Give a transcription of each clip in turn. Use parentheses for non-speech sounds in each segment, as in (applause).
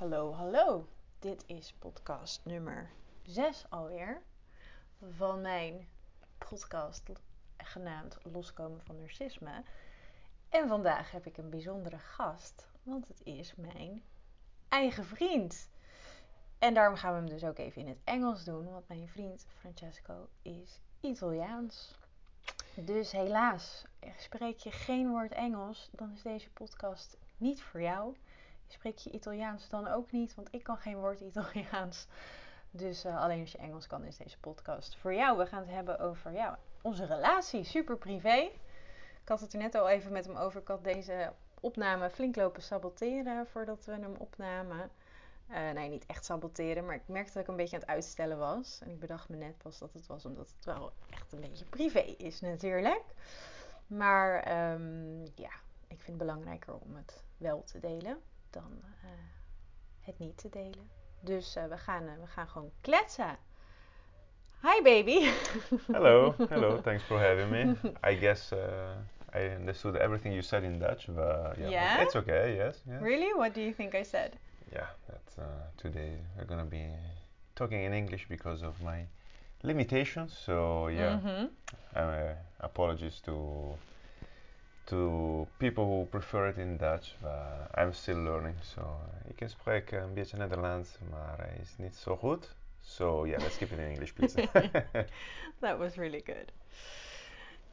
Hallo, hallo. Dit is podcast nummer 6 alweer van mijn podcast genaamd Loskomen van Narcisme. En vandaag heb ik een bijzondere gast, want het is mijn eigen vriend. En daarom gaan we hem dus ook even in het Engels doen, want mijn vriend Francesco is Italiaans. Dus helaas, spreek je geen woord Engels, dan is deze podcast niet voor jou. Spreek je Italiaans dan ook niet, want ik kan geen woord Italiaans. Dus uh, alleen als je Engels kan, is deze podcast voor jou. We gaan het hebben over ja, onze relatie, super privé. Ik had het er net al even met hem over. Ik had deze opname flink lopen saboteren voordat we hem opnamen. Uh, nee, niet echt saboteren, maar ik merkte dat ik een beetje aan het uitstellen was. En ik bedacht me net pas dat het was omdat het wel echt een beetje privé is natuurlijk. Maar um, ja, ik vind het belangrijker om het wel te delen dan uh, het niet te delen. Dus uh, we, gaan, uh, we gaan gewoon kletsen. Hi baby. (laughs) hello, hello. Thanks for having me. I guess I understood everything you said in Dutch, but yeah, Yeah? it's okay. Yes, yes. Really? What do you think I said? Yeah, that today we're gonna be talking in English because of my limitations. So yeah, Mhm. apologies to to people who prefer it in Dutch, but I'm still learning. So ik kan spreken een beetje Nederlands, maar is niet zo goed. So yeah, let's keep it in English, please. (laughs) (laughs) that was really good.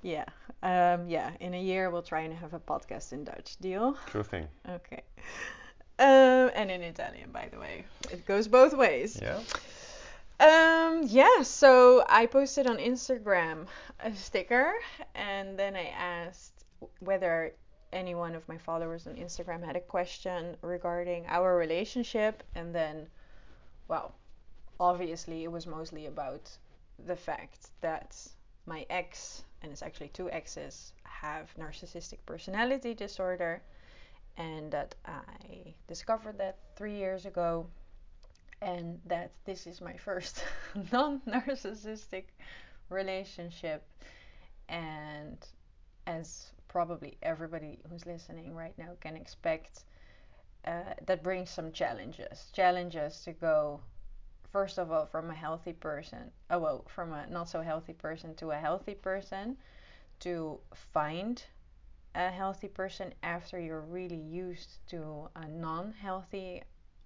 Yeah. Um, yeah. In a year, we'll try and have a podcast in Dutch. Deal? True thing. Okay. Um, and in Italian, by the way. It goes both ways. Yeah. Um, yeah, so I posted on Instagram a sticker and then I asked whether any one of my followers on Instagram had a question regarding our relationship and then well, obviously it was mostly about the fact that my ex and it's actually two exes have narcissistic personality disorder and that I discovered that 3 years ago and that this is my first (laughs) non narcissistic relationship. And as probably everybody who's listening right now can expect, uh, that brings some challenges. Challenges to go, first of all, from a healthy person, oh, well, from a not so healthy person to a healthy person, to find a healthy person after you're really used to a non healthy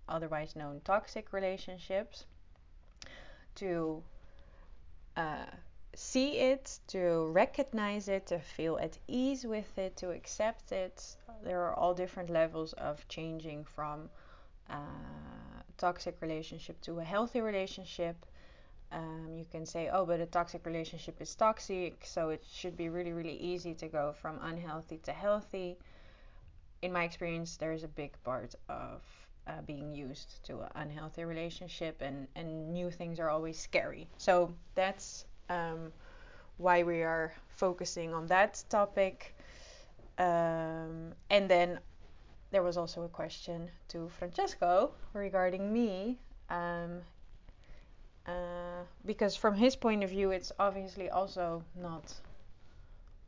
otherwise known toxic relationships, to uh, see it, to recognize it, to feel at ease with it, to accept it. There are all different levels of changing from a toxic relationship to a healthy relationship. Um, you can say, oh, but a toxic relationship is toxic, so it should be really, really easy to go from unhealthy to healthy. In my experience, there's a big part of uh, being used to an unhealthy relationship, and, and new things are always scary. So that's um, why we are focusing on that topic. Um, and then there was also a question to Francesco regarding me. Um, uh, because from his point of view, it's obviously also not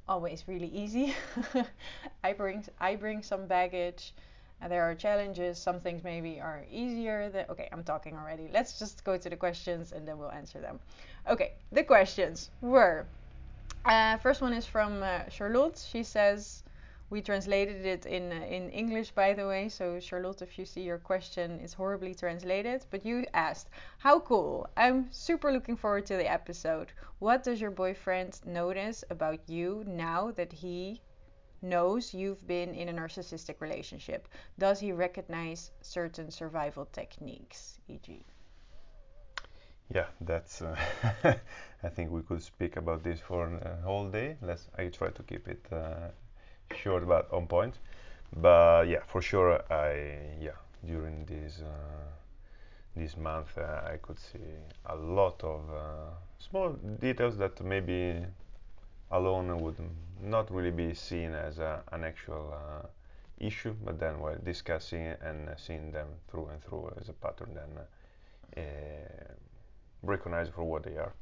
always really easy. (laughs) I bring I bring some baggage. And there are challenges. Some things maybe are easier. Than, okay, I'm talking already. Let's just go to the questions and then we'll answer them. Okay, the questions were. Uh, first one is from uh, Charlotte. She says, we translated it in uh, in English, by the way. So Charlotte, if you see your question, it's horribly translated. But you asked, "How cool! I'm super looking forward to the episode. What does your boyfriend notice about you now that he knows you've been in a narcissistic relationship? Does he recognize certain survival techniques, e.g.?" Yeah, that's. Uh, (laughs) I think we could speak about this for a whole day. Let's. I try to keep it uh, short but on point. But yeah, for sure, I yeah during this uh, this month uh, I could see a lot of uh, small details that maybe alone would not really be seen as a, an actual uh, issue, but then while discussing and seeing them through and through as a pattern, then uh, recognize for what they are.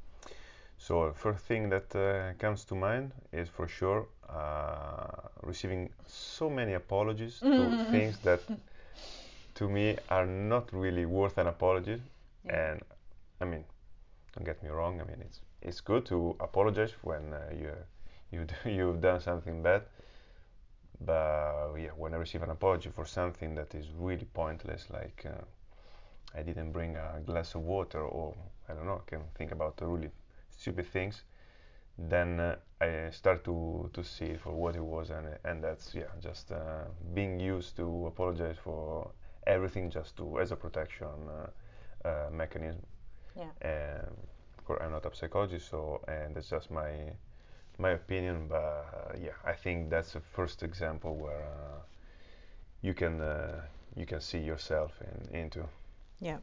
So first thing that uh, comes to mind is for sure uh, receiving so many apologies to (laughs) things that to me are not really worth an apology. Yeah. And I mean, don't get me wrong. I mean, it's it's good to apologize when uh, you you (laughs) you've done something bad. But yeah, when I receive an apology for something that is really pointless, like uh, I didn't bring a glass of water, or I don't know, I can think about really stupid things, then uh, I start to, to see it for what it was, and, and that's yeah, just uh, being used to apologize for everything, just to as a protection uh, uh mechanism. Yeah. Of course, I'm not a psychologist, so and that's just my my opinion. But uh, yeah, I think that's the first example where uh, you can you can see yourself in, into. Yeah.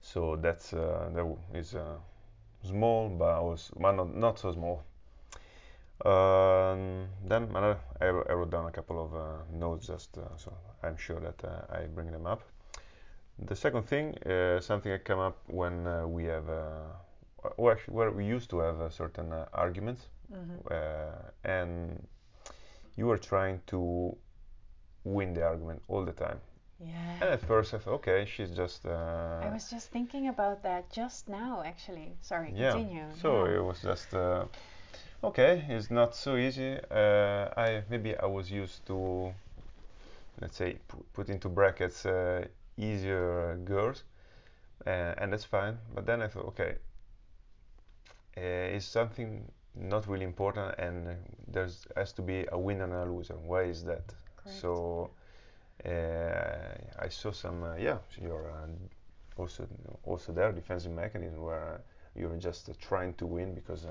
So that's uh, that is uh, small, but was well, not, not so small. Um, then another, I, I, wrote down a couple of uh, notes just uh, so I'm sure that uh, I bring them up. The second thing, uh, something that came up when we have, well, actually, where we used to have certain arguments, mm-hmm. and you were trying to win the argument all the time. Yeah. And at first I thought, okay, she's just. Uh, I was just thinking about that just now, actually. Sorry, yeah. continue. So yeah. it was just. Uh, okay, it's not so easy. Uh, I maybe I was used to, let's say, put into brackets uh, easier girls, uh, and that's fine. But then I thought, okay, uh, it's something not really important, and there has to be a winner and a loser. Why is that? Correct. So uh, I saw some, uh, yeah, you're uh, also also there defensive mechanism where you're just trying to win because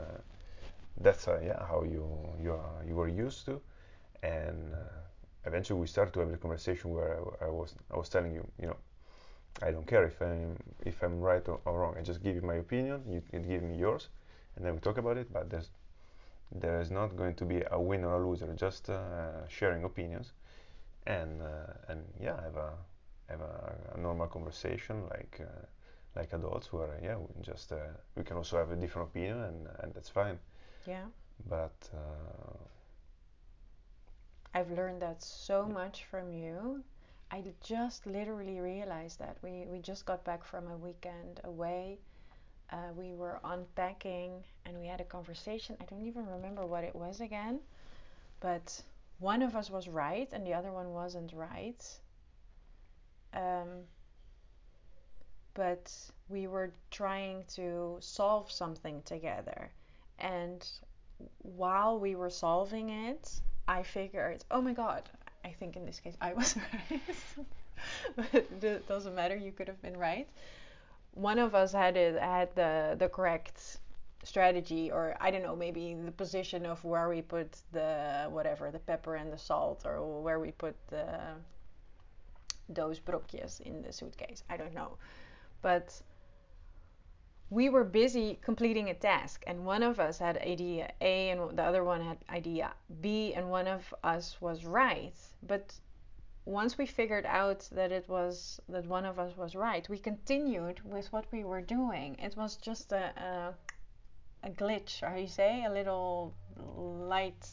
that's yeah how you you are, you were used to, and eventually we started to have the conversation where I, I, was I was telling you, you know, I don't care if I'm if I'm right or, or, wrong. I just give you my opinion. You can give me yours, and then we talk about it. But there's there is not going to be a winner or a loser. Just uh, sharing opinions, and uh, and yeah, have a have a, a normal conversation like uh, like adults where yeah, we just uh, we can also have a different opinion, and and that's fine. Yeah. But uh, I've learned that so much from you. I just literally realized that we we just got back from a weekend away. Uh, we were unpacking and we had a conversation. I don't even remember what it was again, but one of us was right and the other one wasn't right. Um, but we were trying to solve something together. And while we were solving it, I figured, oh my god, I think in this case I (laughs) was right. (laughs) but it doesn't matter, you could have been right. One of us had it had the the correct strategy or I don't know, maybe the position of where we put the whatever, the pepper and the salt or where we put the those brokjes in the suitcase. I don't know. But we were busy completing a task and one of us had idea A and the other one had idea B and one of us was right. But once we figured out that it was that one of us was right, we continued with what we were doing. It was just a, a a glitch, or you say, a little light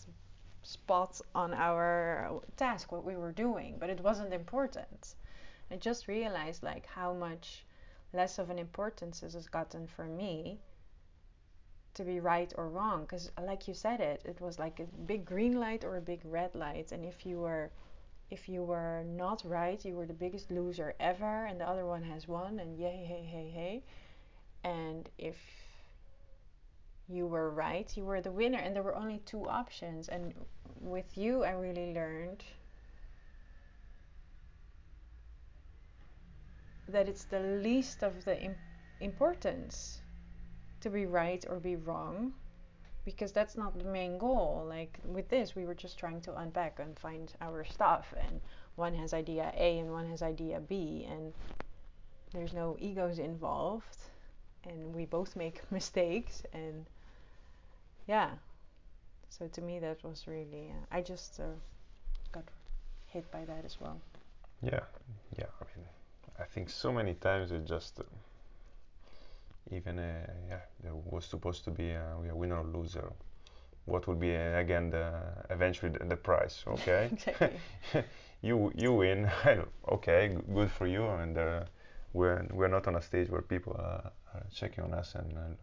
spot on our task, what we were doing, but it wasn't important. I just realized like how much less of an importance has gotten for me to be right or wrong. Because like you said it it was like a big green light or a big red light. And if you were if you were not right you were the biggest loser ever and the other one has won and yay hey hey hey. And if you were right, you were the winner, and there were only two options. And with you, I really learned that it's the least of the Im- importance to be right or be wrong because that's not the main goal. Like with this, we were just trying to unpack and find our stuff, and one has idea A and one has idea B, and there's no egos involved, and we both make (laughs) mistakes, and yeah. So to me, that was really, uh, I just uh, got hit by that as well. Yeah, yeah. I mean, I think so many times it just, uh, even, uh, yeah, there was supposed to be a, a winner or loser. What would be uh, again the eventually the, the price? Okay. (laughs) (laughs) you you win. (laughs) okay, good for you. And uh, we're we're not on a stage where people are, are checking on us and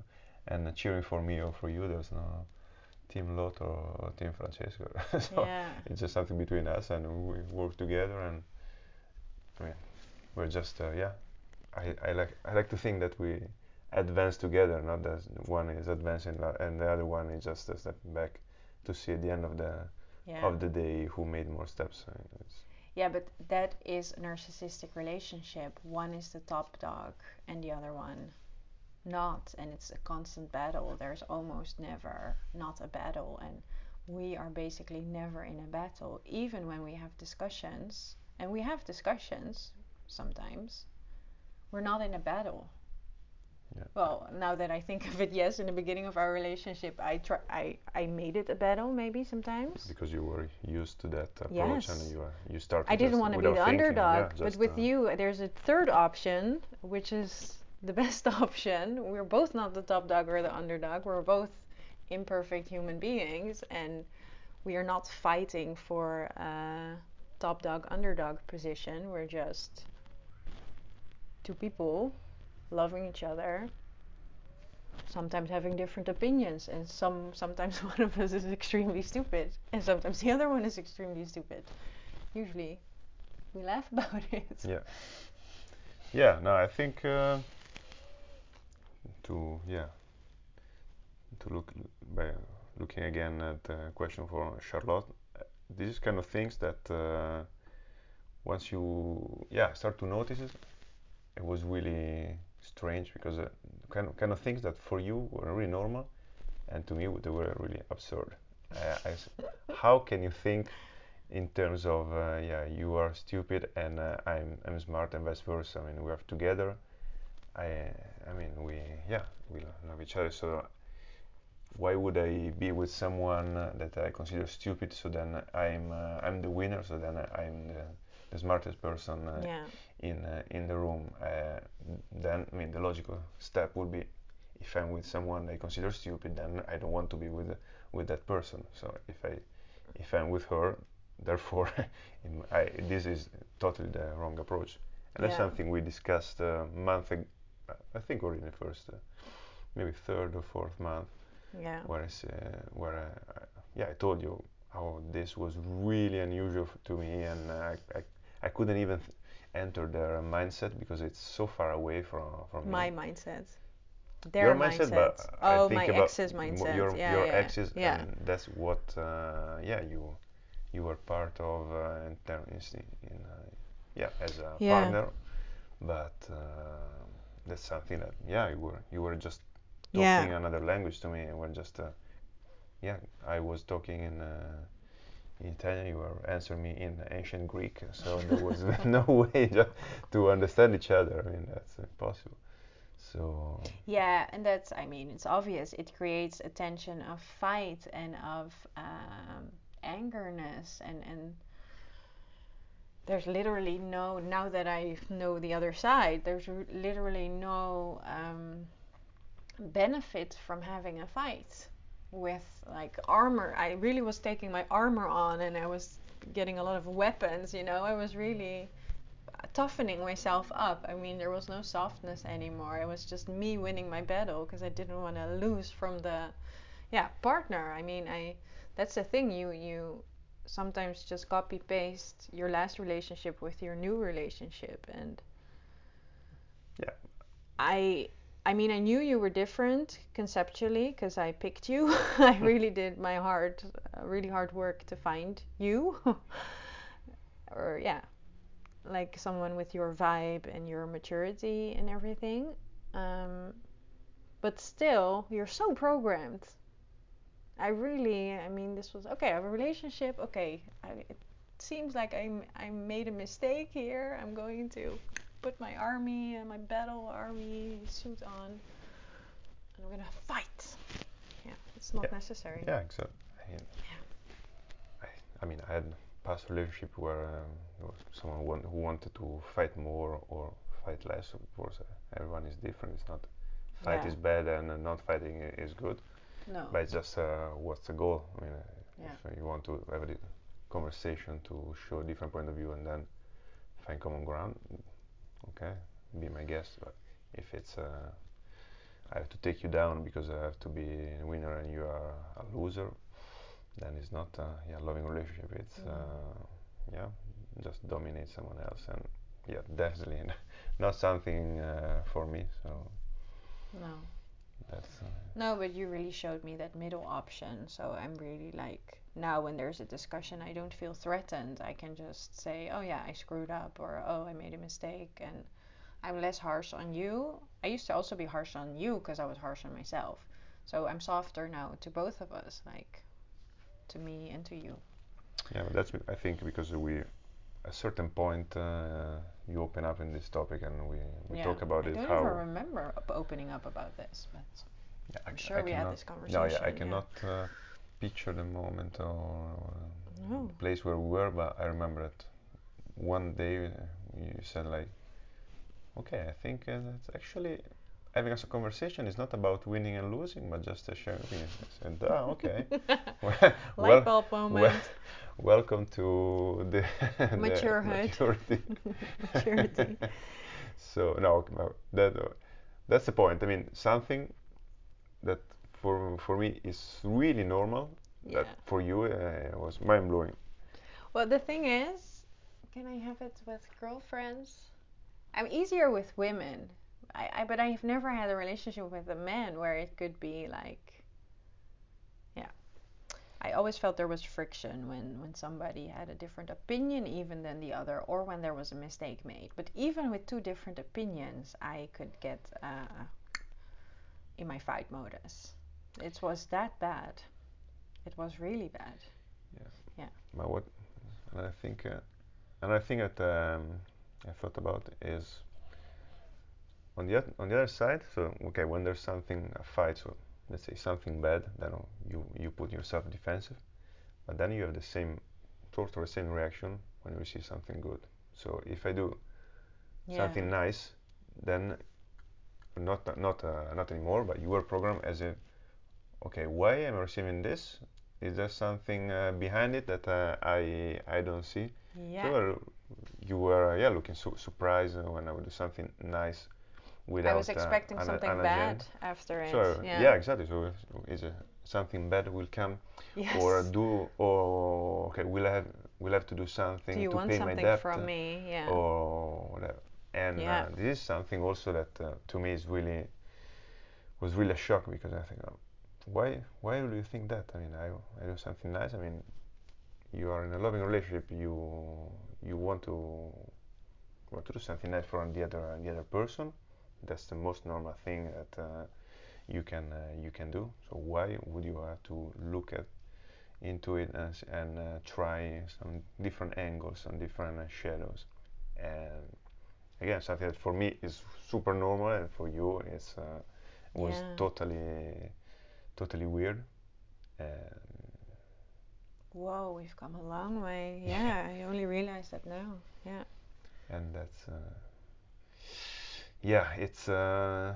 and, cheering for me or for you. There's no Team Lot or, Team Francesco. so Yeah. it's just something between us, and we work together. And mean, we're just uh, yeah. I, I like I like to think that we advance together, not that one is advancing and the other one is just a step back to see at the end of the Yeah. of the day who made more steps. It's- Yeah, but that is a narcissistic relationship. One is the top dog and the other one not. And it's a constant battle. There's almost never not a battle. And we are basically never in a battle, even when we have discussions. And we have discussions sometimes. We're not in a battle. Yeah. Well, now that I think of it, (laughs) yes, in the beginning of our relationship, I try, I, I made it a battle maybe sometimes. because you were used to that approach Yes. and you are, you started I didn't want to be the thinking, underdog, yeah, but with uh, you, there's a third option, which is the (laughs) best option. We're both not the top dog or the underdog. We're both imperfect human beings, and we are not fighting for a top dog underdog position. We're just two people loving each other. Sometimes having different opinions, and some sometimes (laughs) one of us is extremely stupid, and sometimes the other one is extremely stupid. Usually, we laugh (laughs) about it. Yeah. Yeah. No, I think uh, to yeah to look by looking again at the question for Charlotte, these kind of things that uh, once you yeah start to notice it, it was really strange because uh, kind of kind of things that for you were really normal, and to me they were really absurd. I how can you think in terms of uh, yeah you are stupid and uh, I'm I'm smart and vice versa. I mean we are together. I I mean we yeah we love each other. So why would I be with someone uh, that I consider stupid? So then I'm uh, I'm the winner. So then I'm the smartest person uh, Yeah. in uh, in the room. Uh, then I mean the logical step would be if I'm with someone I consider stupid, then I don't want to be with with that person. So if I if I'm with her, (laughs) therefore (laughs) in- I, this is totally the wrong approach. And that's something we discussed a month ago. I think already in the first, uh, maybe third or fourth month, Yeah. where I, uh, where I, I, yeah, I told you how this was really unusual f- to me, and uh, I, I, I couldn't even th- enter their mindset because it's so far away from from My me. mindset. Their your mindset, but I oh, my ex's mindset. your yeah, your yeah, exes, yeah. and that's what uh, yeah you you were part of uh, in, ter- in, in uh, yeah as a Yeah. partner, but uh, that's something that yeah you were you were just talking another language to me, and we're just uh, yeah I was talking in. Italian, you were answering me in ancient Greek, so (laughs) there was (laughs) no way to understand each other. I mean, that's impossible. So Yeah, and that's, I mean, it's obvious. It creates a tension of fight and of um, angerness. And, and there's literally no, now that I know the other side, there's r- literally no um, benefit from having a fight with like armor. I really was taking my armor on and I was getting a lot of weapons, you know. I was really toughening myself up. I mean, there was no softness anymore. It was just me winning my battle because I didn't want to lose from the yeah, partner. I mean, I that's the thing you you sometimes just copy paste your last relationship with your new relationship and Yeah. I I mean, I knew you were different conceptually because I picked you. (laughs) I really did my hard, really hard work to find you. (laughs) or yeah, like someone with your vibe and your maturity and everything. Um, but still, you're so programmed. I really, I mean, this was okay. I have a relationship. Okay, I, it seems like I I made a mistake here. I'm going to put my army, my battle army suit on, and we're gonna fight. Yeah, it's not Yeah. necessary. Yeah, exactly. I, mean, I, I mean, I had past relationship where um, was someone want, who wanted to fight more or fight less. Of course, uh, everyone is different. It's not fight Yeah. is bad and uh, not fighting is good. No. But it's just uh, what's the goal? I mean, uh, Yeah. if you want to have a conversation to show a different point of view and then find common ground. Okay, be my guest. But if it's uh, I have to take you down because I have to be a winner and you are a loser, then it's not a yeah, loving relationship. It's Mm. uh, yeah, just dominate someone else, and yeah, (laughs) definitely not something uh, for me. So No. That's uh, No, but you really showed me that middle option. So I'm really like now when there's a discussion, I don't feel threatened. I can just say, "Oh yeah, I screwed up," or "Oh, I made a mistake," and I'm less harsh on you. I used to also be harsh on you because I was harsh on myself. So I'm softer now to both of us, like to me and to you. yeah, but that's I think because we a certain point uh, you open up in this topic and we, we yeah. talk about I it don't how even remember opening up about this, but yeah, I'm c- sure we had this no conversation. yeah I cannot uh, picture the moment or, or No. the place where we were but I remember that one day uh, you said like okay I think uh, that's actually having a conversation is not about winning and losing but just a sharing opinions said ah okay (laughs) Light (laughs) bulb moment. welcome to the, (laughs) the maturity. Maturity. so no, no, that uh, that's the point. I mean, something that for for me is really normal yeah. that for you uh, was mind blowing. Well, the thing is, can I have it with girlfriends? I'm easier with women. I, I but I've never had a relationship with a man where it could be like yeah. I always felt there was friction when when somebody had a different opinion even than the other or when there was a mistake made. But even with two different opinions, I could get uh, in my fight modus. It was that bad. It was really bad. Yeah. Yeah. But what, and I think, uh, and I think that um, I thought about is on the on the other side. So okay, when there's something a fight, so let's say something bad, then you you put yourself defensive, but then you have the same sort of the same reaction when you see something good. So if I do Yeah. something nice, then not not uh, not anymore, but you are programmed as a okay, why am I receiving this? Is there something uh, behind it that uh, I I don't see? Yeah. So you were uh, yeah looking su- surprised when I would do something nice without I was uh, expecting an, something an bad after it. So uh, yeah. yeah. exactly. So is something bad will come Yes. or do or okay we'll have we'll have to do something Do you to want pay my debt from me? Yeah. or whatever. And Yeah. uh, this is something also that uh, to me is really was really a shock because I think, oh, why why do you think that? I mean, I I do something nice. I mean, you are in a loving relationship. You you want to want to do something nice for the other the other person. That's the most normal thing that uh, you can uh, you can do. So why would you have to look at into it and, and uh, try some different angles, some different uh, shadows, and again something that for me is super normal and for you is uh, was Yeah. totally totally weird and Whoa, we've come a long way. (laughs) Yeah, I only realized that now. Yeah. and that's uh, yeah it's uh,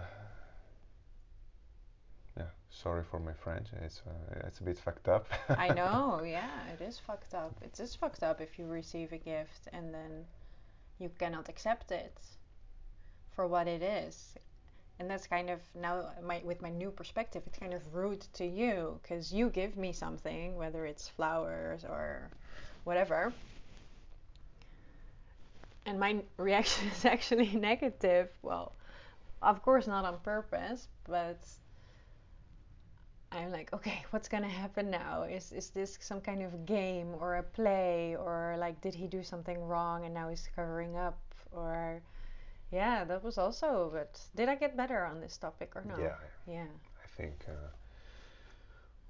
yeah sorry for my French it's uh, it's a bit fucked up (laughs) I know, (laughs) yeah, it is fucked up. It is fucked up if you receive a gift and then you cannot accept it for what it is. And that's kind of now my with my new perspective, it's kind of rude to you because you give me something, whether it's flowers or whatever. And my reaction (laughs) is actually negative. Well, of course not on purpose, but I'm like, okay, what's gonna happen now? Is is this some kind of game or a play or like did he do something wrong and now he's covering up or yeah, that was also but did I get better on this topic or not? yeah Yeah. I think uh,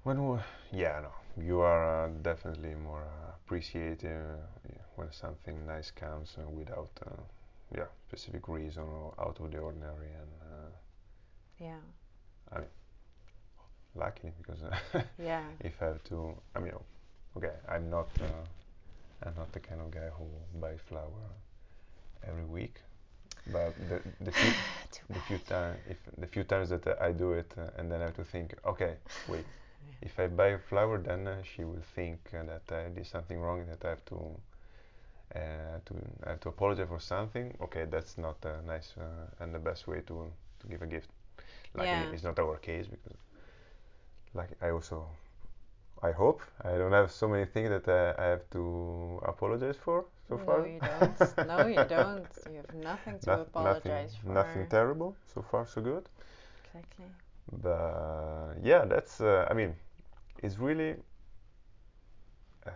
when we, yeah no you are uh, definitely more uh, appreciative uh, when something nice comes uh, without uh, yeah specific reason or out of the ordinary and uh, Yeah. I mean luckily because (laughs) Yeah. if I have to I mean okay I'm not uh, I'm not the kind of guy who buy flower every week but the the few (sighs) the few times if the few times that I do it uh, and then I have to think okay wait if I buy a flower, then uh, she will think uh, that I did something wrong, that I have to uh, to I have to apologize for something. Okay, that's not a nice uh, and the best way to to give a gift. Like Yeah. it's not our case because, like I also, I hope I don't have so many things that uh, I have to apologize for so far. no, far. you don't. (laughs) No, you don't. You have nothing to Noth- apologize nothing, for. Nothing terrible so far, so good. Exactly. But yeah, that's. Uh, I mean, it's really. Uh,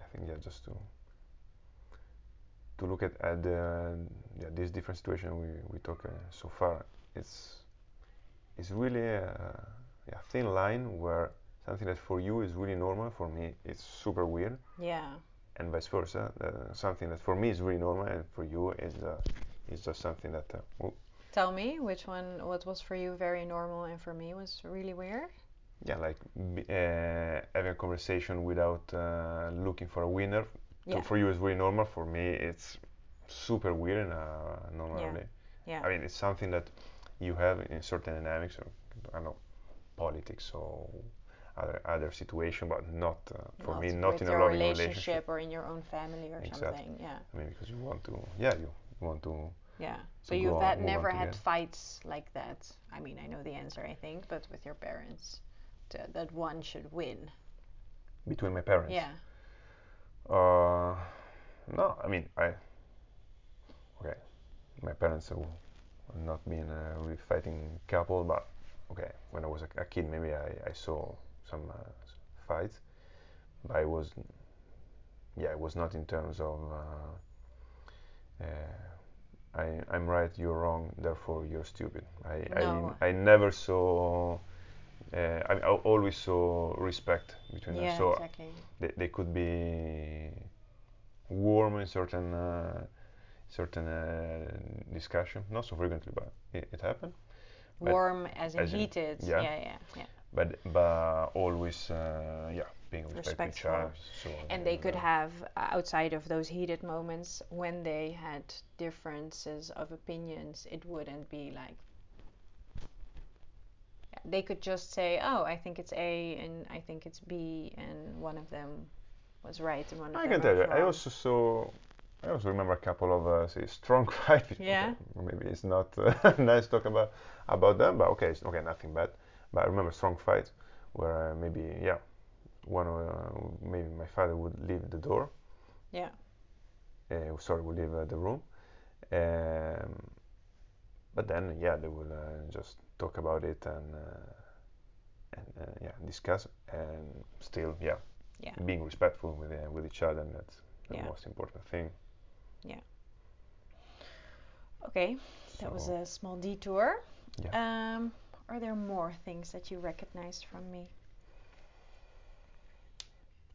I think yeah, just to to look at at the yeah this different situation we we talk uh, so far. It's it's really a yeah thin line where something that for you is really normal for me it's super weird Yeah. and vice versa. Uh, something that for me is really normal and for you is uh, is just something that uh, oh, Tell me which one, what was for you very normal and for me was really weird? yeah like uh, having a conversation without uh, looking for a winner. Yeah. for you is really normal. For me it's super weird in a normal Yeah. Yeah. I mean it's something that you have in certain dynamics or I don't know politics or other other situation, but not uh, for me not in a loving relationship, relationship. or in your own family or Exactly. something. Yeah. I mean because you want to yeah you want to Yeah. So you've go on- had never had fights like that. I mean, I know the answer, I think, but with your parents, th- that one should win. between my parents. Yeah. Uh, no, I mean, I. Okay, my parents have not been a really fighting couple, but okay, when I was a, a kid, maybe I, I saw some uh, fights, but I was, yeah, it was not in terms of. Uh, uh, I, I'm right, you're wrong, therefore you're stupid. I, No. I, I never saw. Uh, I, I always saw respect between Yeah, us. So exactly. they, they could be warm in certain uh, certain uh, discussion not so frequently but it, it happened but- Warm as in as in- heated. yeah. yeah, yeah, yeah. but but always uh, yeah being respectful each Respectful. other so And they could have, uh, outside of those heated moments, when they had differences of opinions, it wouldn't be like. They could just say, "Oh, I think it's A and I think it's B," and one of them was right and one of I them can tell you I also saw I also remember a couple of uh, say strong (laughs) fight between- Yeah. maybe it's not uh, (laughs) nice to talk about about them but okay it's okay nothing bad but I remember strong fights where uh, maybe yeah one uh, maybe my father would leave the door Yeah. uh, sorry, will leave uh, the room. Um, but then, yeah, they will uh, just talk about it and uh, and uh, yeah, discuss and still, yeah, Yeah. being respectful with uh, with each other. And that's the Yeah. most important thing. Yeah. Okay, that was a small detour. Yeah. Um, are there more things that you recognized from me?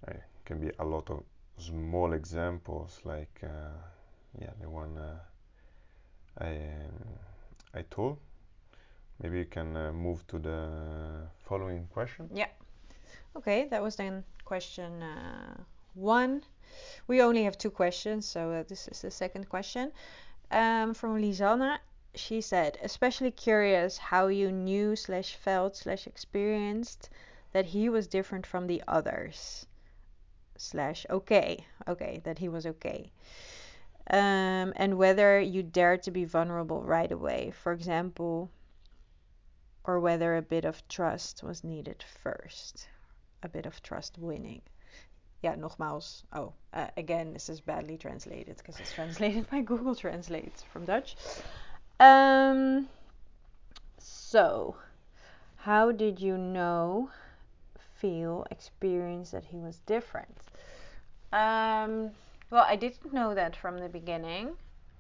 It can be a lot of small examples, like uh, yeah, the one uh, I um, I told. Maybe you can uh, move to the following question. Yeah okay, that was then question uh, one. We only have two questions, so this is the second question. Um, from Lisanna, she said, especially curious how you knew slash felt slash experienced that he was different from the others. Slash okay, okay, that he was okay. Um, and whether you dared to be vulnerable right away, for example, or whether a bit of trust was needed first. A bit of trust winning. Ja, nogmaals. Oh, uh, again, this is badly translated because it's (laughs) translated by Google Translate from Dutch. Um, so, how did you know, feel, experience that he was different? Um, well, I didn't know that from the beginning.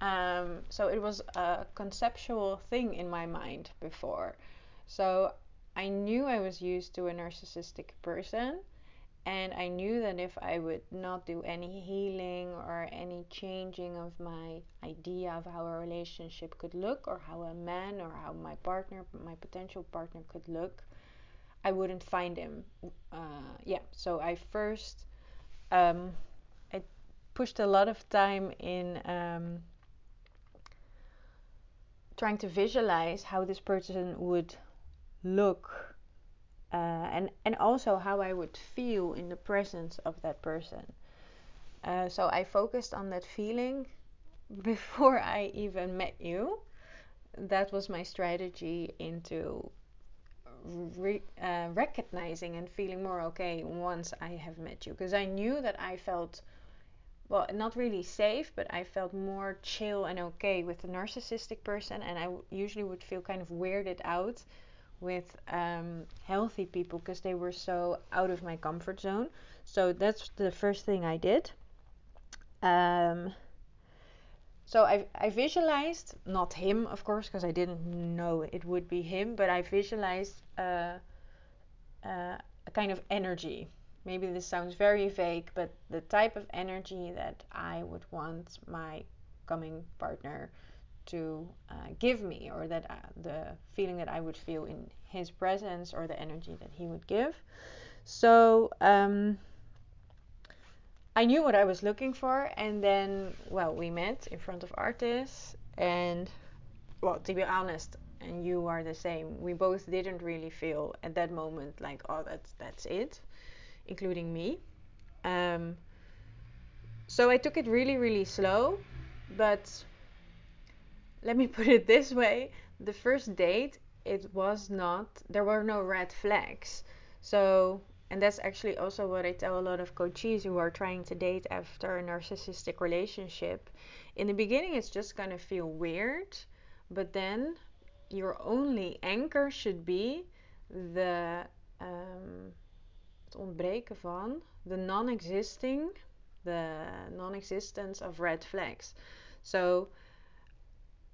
Um, so it was a conceptual thing in my mind before. So I knew I was used to a narcissistic person, and I knew that if I would not do any healing or any changing of my idea of how a relationship could look, or how a man or how my partner, my potential partner could look, I wouldn't find him. Uh, yeah, so I first um, I pushed a lot of time in um, trying to visualize how this person would look uh, and and also how I would feel in the presence of that person. Uh, so I focused on that feeling (laughs) before I even met you. That was my strategy into re- uh, recognizing and feeling more okay once I have met you, because I knew that I felt well, not really safe, but I felt more chill and okay with the narcissistic person, and I usually would feel kind of weirded out with um, healthy people because they were so out of my comfort zone. So that's the first thing I did. Um, so I, I visualized, not him, of course, because I didn't know it would be him, but I visualized uh, uh, a kind of energy. Maybe this sounds very vague, but the type of energy that I would want my coming partner to uh, give me, or that uh, the feeling that I would feel in his presence, or the energy that he would give. So um, I knew what I was looking for, and then, well, we met in front of artists, and well, to be honest, and you are the same. We both didn't really feel at that moment like, oh, that's that's it, including me. Um, so I took it really, really slow, but let me (laughs) put it this way the first date it was not there were no red flags so and that's actually also what i tell a lot of coaches who are trying to date after a narcissistic relationship. In the beginning it's just going to feel weird but then your only anchor should be the um, ontbreken van the non-existing the non-existence of red flags. So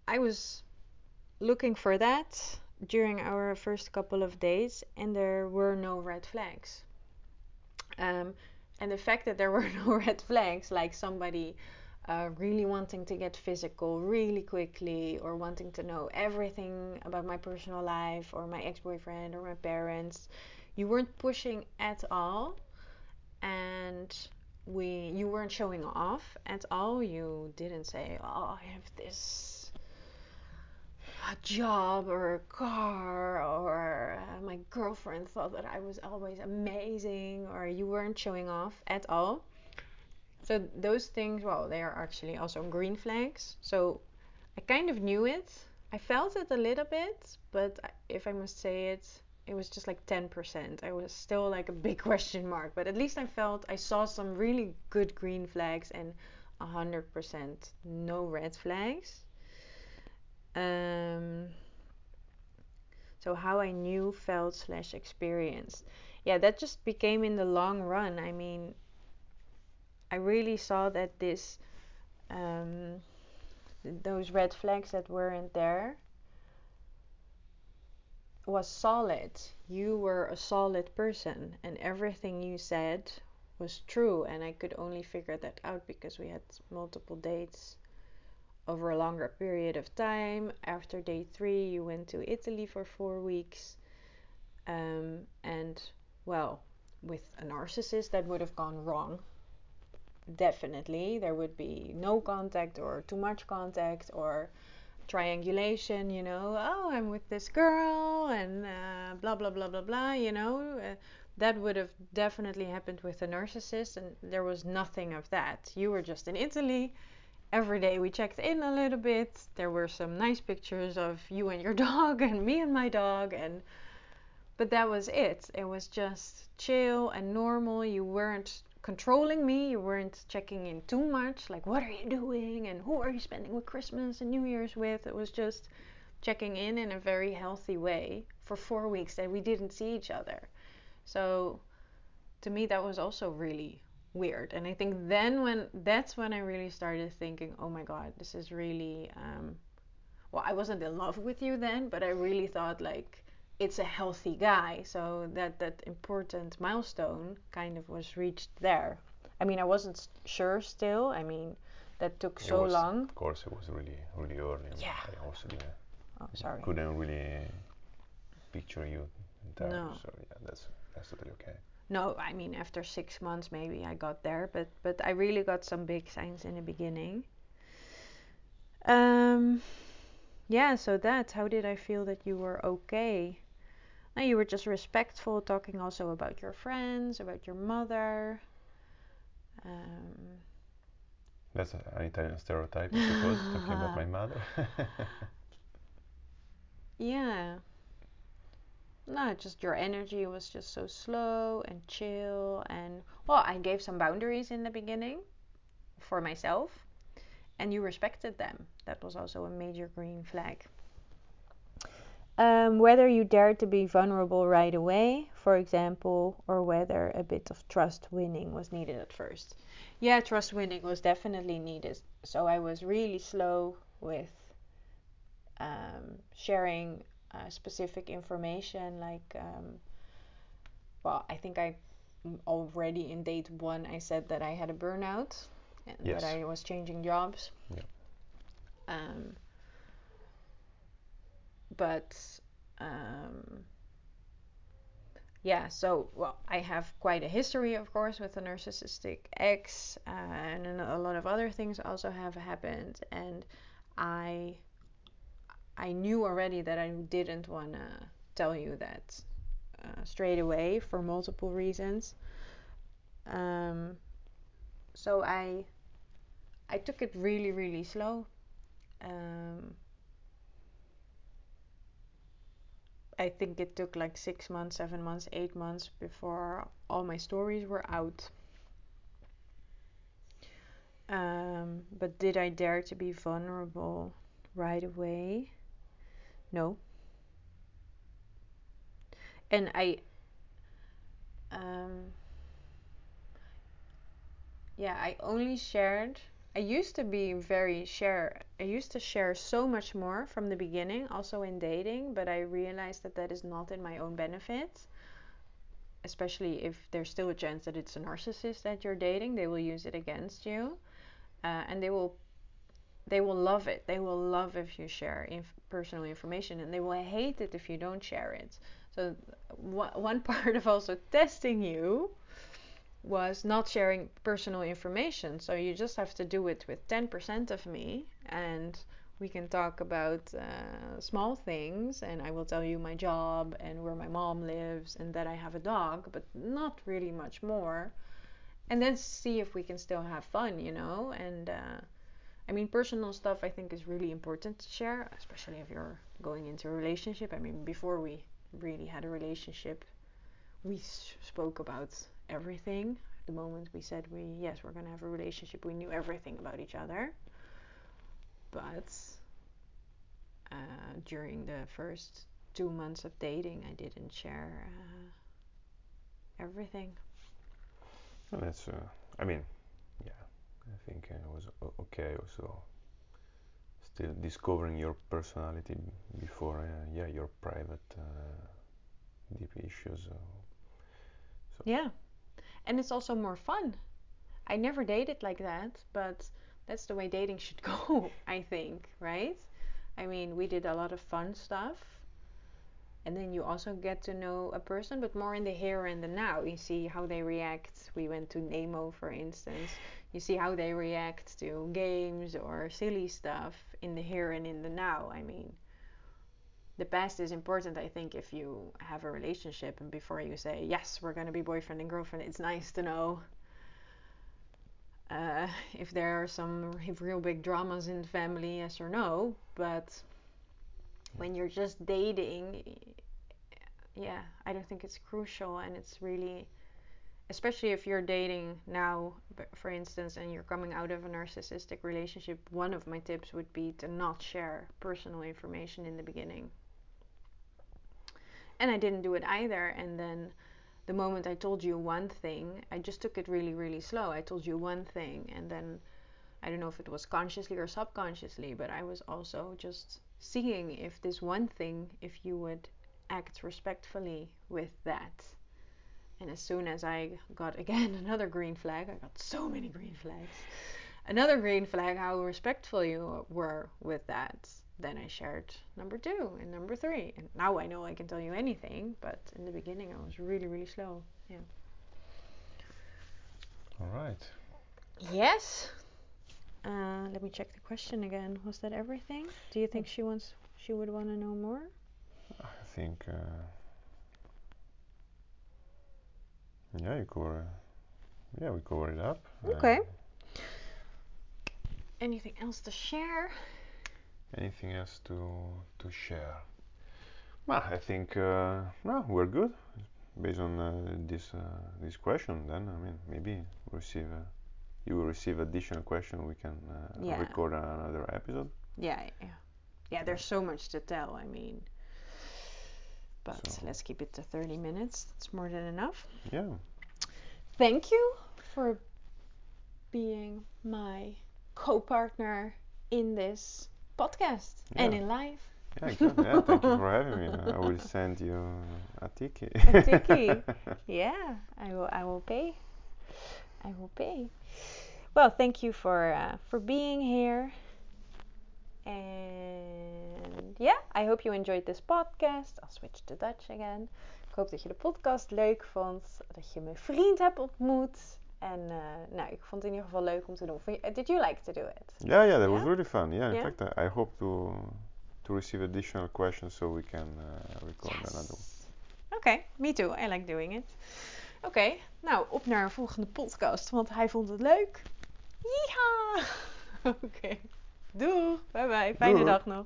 I was looking for that during our first couple of days, and there were no red flags. Um, and the fact that there (laughs) were no red flags, like somebody uh, really wanting to get physical really quickly, or wanting to know everything about my personal life, or my ex boyfriend, or my parents, you weren't pushing at all. And we you weren't showing off at all you didn't say oh i have this a job or a car or uh, my girlfriend thought that I was always amazing or you weren't showing off at all. So those things, well, they are actually also green flags. So I kind of knew it. I felt it a little bit, but if I must say it, it was just like 10%. I was still like a big (laughs) question mark, but at least I felt I saw some really good green flags and 100% no red flags. Um, so how I knew, felt slash experienced. Yeah, that just became in the long run. I mean, I really saw that this, um, those red flags that weren't there, was solid. You were a solid person, and everything you said was true. And I could only figure that out because we had multiple dates over a longer period of time. After day three, you went to Italy for four weeks. Um, and, well, with a narcissist, that would have gone wrong. Definitely. There would be no contact or too much contact or triangulation, you know. Oh, I'm with this girl and uh, blah, blah, blah, blah, blah, you know. Uh, that would have definitely happened with a narcissist, and there was nothing of that. You were just in Italy every day we checked in a little bit. There were some nice pictures of you and your (laughs) dog and me and my dog and but that was it. It was just chill and normal. You weren't controlling me. You weren't checking in too much like what are you doing and who are you spending with Christmas and New Year's with? It was just checking in in a very healthy way for 4 weeks that we didn't see each other. So to me that was also really weird. And I think then when that's when I really started thinking, oh my god, this is really um, well, I wasn't in love with you then, but I really thought like it's a healthy guy. So that that important milestone kind of was reached there. I mean, I wasn't sure still. I mean, that took It so was, long. Of course, it was really, really early. Yeah. I also didn't, Oh, sorry. couldn't really picture you there. No. So yeah, that's that's totally okay. No, I mean after six months maybe I got there, but but I really got some big signs in the beginning. Um, yeah. So that how did I feel that you were okay? You were just respectful, talking also about your friends, about your mother. Um, That's an Italian stereotype, I suppose, talking about my (laughs) mother. (laughs) yeah. No, just your energy was just so slow and chill. And, well, I gave some boundaries in the beginning for myself, and you respected them. That was also a major green flag. Um, whether you dared to be vulnerable right away, for example, or whether a bit of trust winning was needed at first. Yeah, trust winning was definitely needed. So I was really slow with um, sharing uh, specific information. Like, um, well, I think I already in date one I said that I had a burnout and Yes. that I was changing jobs. Yeah. Um, but um, yeah, so well, I have quite a history, of course, with a narcissistic ex, uh, and a lot of other things also have happened, and I I knew already that I didn't want to tell you that uh, straight away for multiple reasons. Um, so I I took it really really slow. Um, I think it took like six months, seven months, eight months before all my stories were out. Um, but did I dare to be vulnerable right away? No. And I, um, yeah, I only shared. I used to be very share. I used to share so much more from the beginning, also in dating, but I realized that that is not in my own benefit. Especially if there's still a chance that it's a narcissist that you're dating, they will use it against you, uh, and they will they will love it. They will love if you share inf- personal information, and they will hate it if you don't share it. So one (laughs) part of also testing you was not sharing personal information. So you just have to do it with 10% of me, and we can talk about uh, small things. And I will tell you my job and where my mom lives, and that I have a dog, but not really much more. And then see if we can still have fun, you know? And uh, I mean, personal stuff I think is really important to share, especially if you're going into a relationship. I mean, before we really had a relationship, we spoke about everything. The moment we said we yes, we're gonna have a relationship, we knew everything about each other. But uh, during the first two months of dating, I didn't share uh, everything. That's, uh, I mean, yeah, I think it was okay also. Still discovering your personality before, uh, yeah, your private uh, deep issues. So Yeah, and it's also more fun. I never dated like that, but that's the way dating should (laughs) go, I think, right? I mean, we did a lot of fun stuff. And then you also get to know a person, but more in the here and the now. You see how they react. We went to Nemo, for instance. You see how they react to games or silly stuff in the here and in the now. I mean, the past is important, I think, if you have a relationship and before you say, yes, we're going to be boyfriend and girlfriend, it's nice to know uh, if there are some real big dramas in the family, yes or no. But when you're just dating, yeah, I don't think it's crucial, and it's really, especially if you're dating now, for instance, and you're coming out of a narcissistic relationship. One of my tips would be to not share personal information in the beginning. And I didn't do it either, and then the moment I told you one thing, I just took it really, really slow. I told you one thing, and then I don't know if it was consciously or subconsciously, but I was also just seeing if this one thing, if you would act respectfully with that. And as soon as I got again (laughs) another green flag, I got so many green flags. Another green flag, how respectful you were with that. Then I shared number two and number three. And now I know I can tell you anything, but in the beginning I was really, really slow. Yeah. all right. Yes. Uh, let me check the question again. Was that everything? Do you think she wants she would want to know more? I think uh, Yeah, you cover. Yeah, we cover it up. Okay. Uh, Anything else to share? anything else to to share? Well, I think uh, no, we're good. Based on uh, this uh, this question, then I mean maybe we'll receive uh, you will receive additional question. We can uh, Yeah. record another episode. Yeah, yeah. Yeah, there's so much to tell. I mean, but So- let's keep it to 30 minutes. That's more than enough. Yeah. Thank you for being my co partner in this podcast and in life. Yeah, exactly. Yeah, thank you for (laughs) having me. I will send you a Tikkie. A Tikkie. (laughs) Yeah, I will. I will pay. I will pay. Well, thank you for uh, for being here. And yeah, I hope you enjoyed this podcast. I'll switch to Dutch again. Ik hoop dat je de podcast leuk vond. Dat je mijn vriend hebt ontmoet. En uh, nou, ik vond het in ieder geval leuk om te doen. Did you like to do it? Yeah, yeah, that was really fun. Yeah, in Yeah? fact, I, hope to to receive additional questions so we can uh, record another. one. Oké, me too. I like doing it. Oké, nou op naar een volgende podcast, want hij vond het leuk. Yeehaw! (laughs) Oké, doei. Bye bye. Fijne dag nog.